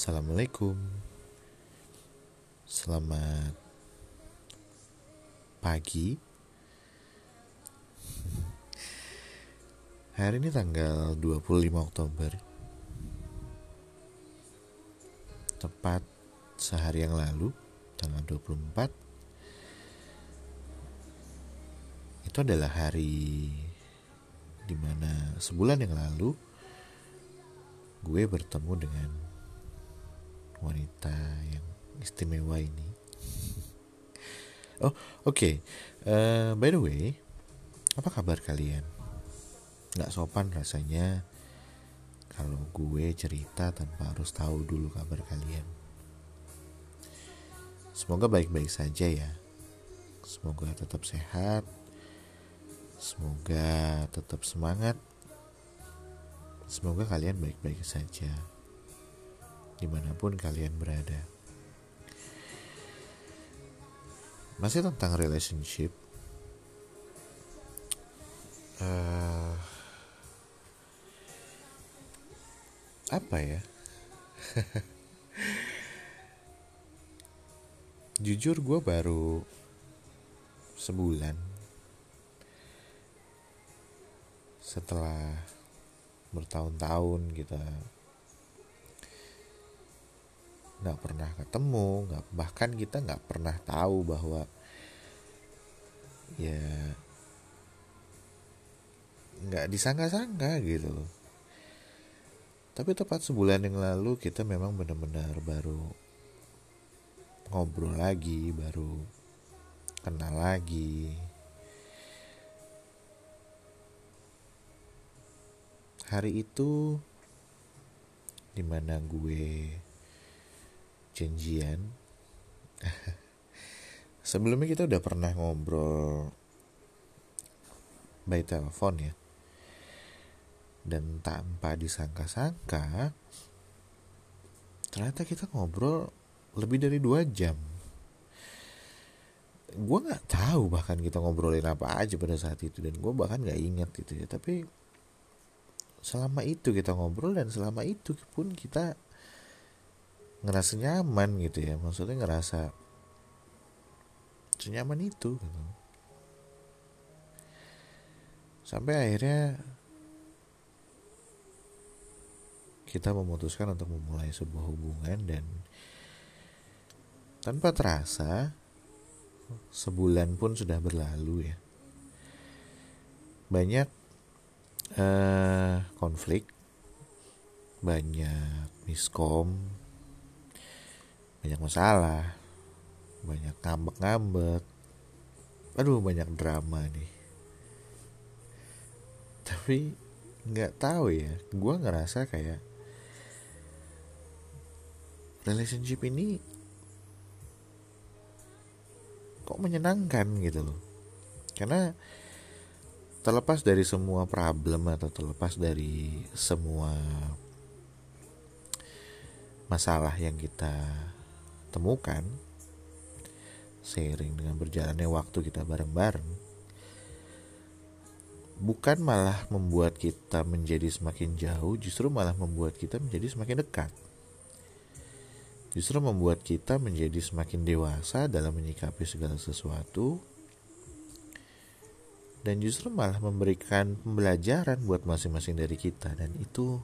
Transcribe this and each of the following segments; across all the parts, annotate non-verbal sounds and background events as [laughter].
Assalamualaikum. Selamat pagi. Hari ini tanggal 25 Oktober. Tepat sehari yang lalu Tanggal 24 Itu adalah hari Di mana sebulan yang lalu Gue bertemu dengan wanita yang istimewa ini. [laughs] Oh, oke. Okay. Uh, eh, by the way, apa kabar kalian? Gak sopan rasanya kalau gue cerita tanpa harus tahu dulu kabar kalian. Semoga baik-baik saja ya. Semoga tetap sehat. Semoga tetap semangat. Semoga kalian baik-baik saja di mana pun kalian berada. Masih tentang relationship, uh, apa ya? [laughs] Jujur gue baru sebulan setelah bertahun-tahun kita nggak pernah ketemu nggak bahkan kita nggak pernah tahu bahwa ya nggak disangka-sangka gitu loh. Tapi tepat sebulan yang lalu kita memang benar-benar baru ngobrol lagi baru kenal lagi. Hari itu di mana gue janjian. [laughs] Sebelumnya kita udah pernah ngobrol by telepon ya. Dan tanpa disangka-sangka ternyata kita ngobrol lebih dari dua jam. Gue nggak tahu bahkan kita ngobrolin apa aja pada saat itu dan gue bahkan nggak ingat gitu ya. Tapi selama itu kita ngobrol dan selama itu pun kita ngerasa nyaman gitu ya maksudnya ngerasa senyaman itu gitu. sampai akhirnya kita memutuskan untuk memulai sebuah hubungan dan tanpa terasa sebulan pun sudah berlalu ya banyak uh, konflik banyak miskom banyak masalah. Banyak ngambek-ngambek. Aduh banyak drama nih. Tapi nggak tahu ya gue ngerasa kayak relationship ini kok menyenangkan gitu loh. Karena terlepas dari semua problem atau terlepas dari semua masalah yang kita temukan seiring dengan berjalannya waktu kita bareng-bareng bukan malah membuat kita menjadi semakin jauh justru malah membuat kita menjadi semakin dekat justru membuat kita menjadi semakin dewasa dalam menyikapi segala sesuatu dan justru malah memberikan pembelajaran buat masing-masing dari kita dan itu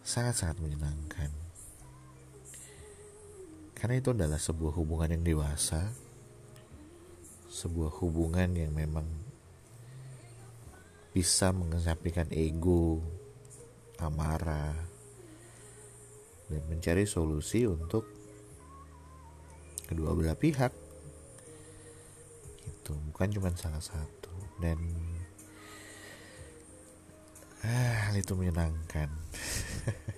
sangat-sangat menyenangkan. Karena itu adalah sebuah hubungan yang dewasa, sebuah hubungan yang memang bisa mengesampingkan ego, amarah, dan mencari solusi untuk kedua belah pihak. Itu bukan cuma salah satu dan ah itu menyenangkan. [laughs]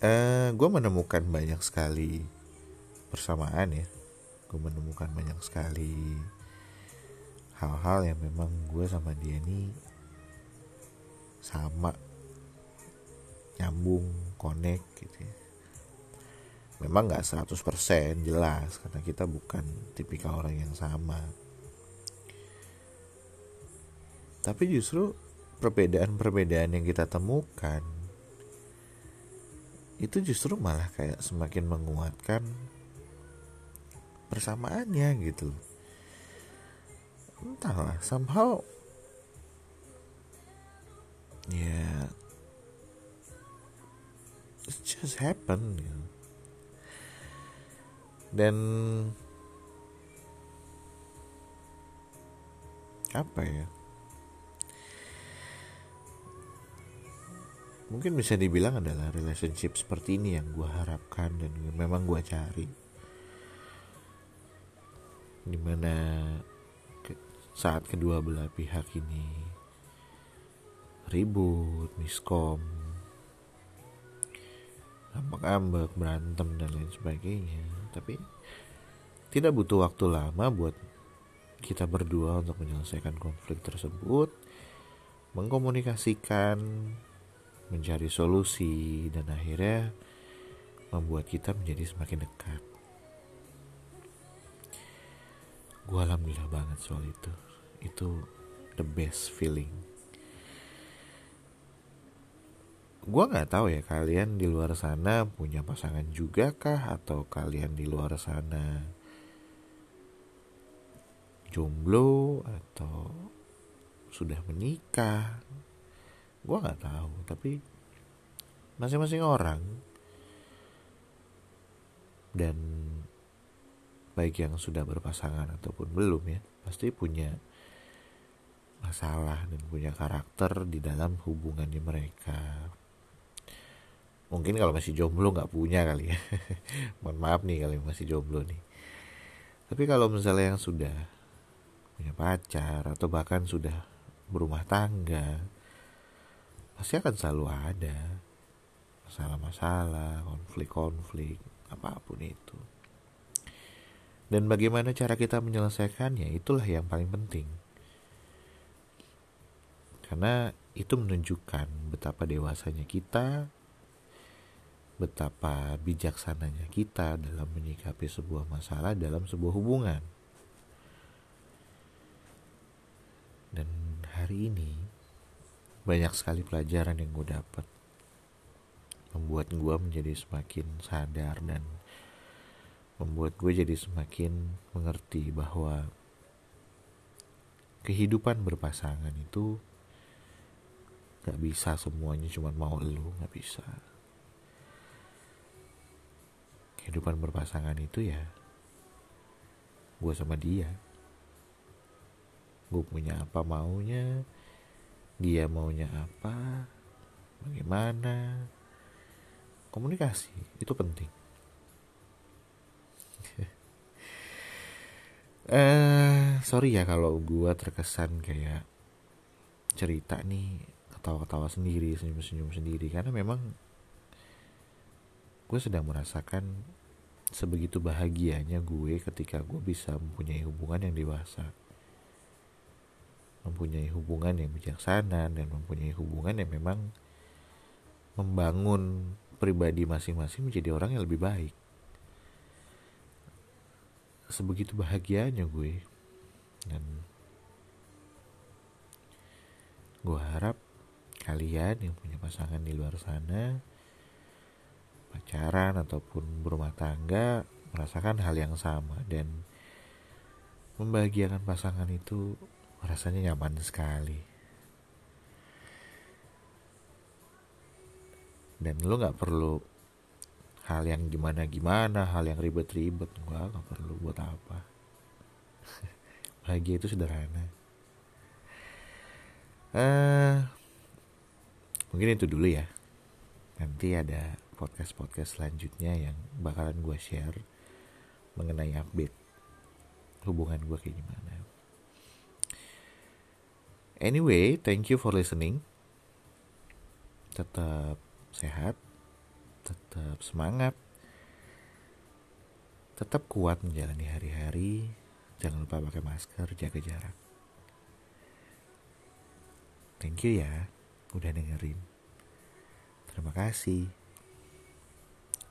uh, eh, gue menemukan banyak sekali persamaan ya. Gue menemukan banyak sekali hal-hal yang memang gue sama dia ini sama. Nyambung connect gitu ya. Memang nggak 100% jelas karena kita bukan tipikal orang yang sama. Tapi justru perbedaan-perbedaan yang kita temukan itu justru malah kayak semakin menguatkan persamaannya gitu entahlah somehow ya yeah, it just happen gitu. dan apa ya mungkin bisa dibilang adalah relationship seperti ini yang gue harapkan dan memang gue cari di mana saat kedua belah pihak ini ribut, miskom, ambek-ambek, berantem dan lain sebagainya. Tapi tidak butuh waktu lama buat kita berdua untuk menyelesaikan konflik tersebut, mengkomunikasikan, mencari solusi dan akhirnya membuat kita menjadi semakin dekat. Gue alhamdulillah banget soal itu. Itu the best feeling. Gue nggak tahu ya kalian di luar sana punya pasangan juga kah atau kalian di luar sana jomblo atau sudah menikah gue nggak tahu tapi masing-masing orang. Dan baik yang sudah berpasangan ataupun belum ya pasti punya masalah dan punya karakter di dalam hubungannya mereka. Mungkin kalau masih jomblo nggak punya kali ya. [laughs] Mohon maaf nih kalau masih jomblo nih. Tapi kalau misalnya yang sudah punya pacar atau bahkan sudah berumah tangga pasti akan selalu ada masalah-masalah, konflik-konflik, apa pun itu. Dan bagaimana cara kita menyelesaikannya itulah yang paling penting. Karena itu menunjukkan betapa dewasanya kita, betapa bijaksananya kita dalam menyikapi sebuah masalah dalam sebuah hubungan. Dan hari ini banyak sekali pelajaran yang gue dapat membuat gue menjadi semakin sadar dan membuat gue jadi semakin mengerti bahwa kehidupan berpasangan itu gak bisa semuanya cuma mau lu gak bisa. Kehidupan berpasangan itu ya gue sama dia. Gue punya apa maunya dia maunya apa? Bagaimana? Komunikasi itu penting. [laughs] Eh sorry ya kalau gue terkesan kayak cerita nih ketawa-ketawa sendiri senyum-senyum sendiri. Karena memang gue sedang merasakan sebegitu bahagianya gue ketika gue bisa mempunyai hubungan yang dewasa mempunyai hubungan yang bijaksana dan mempunyai hubungan yang memang membangun pribadi masing-masing menjadi orang yang lebih baik. Sebegitu bahagianya gue dan gue harap kalian yang punya pasangan di luar sana pacaran ataupun berumah tangga merasakan hal yang sama dan membahagiakan pasangan itu rasanya nyaman sekali. Dan lo nggak perlu hal yang gimana gimana hal yang ribet-ribet gua nggak perlu buat apa. [laughs] Bahagia itu sederhana. Uh, mungkin itu dulu ya. Nanti ada podcast podcast selanjutnya yang bakalan gue share mengenai update hubungan gue kayak gimana Anyway, thank you for listening. Tetap sehat, tetap semangat, tetap kuat menjalani hari-hari. Jangan lupa pakai masker, jaga jarak. Thank you ya, udah dengerin. Terima kasih.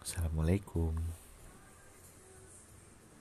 Assalamualaikum.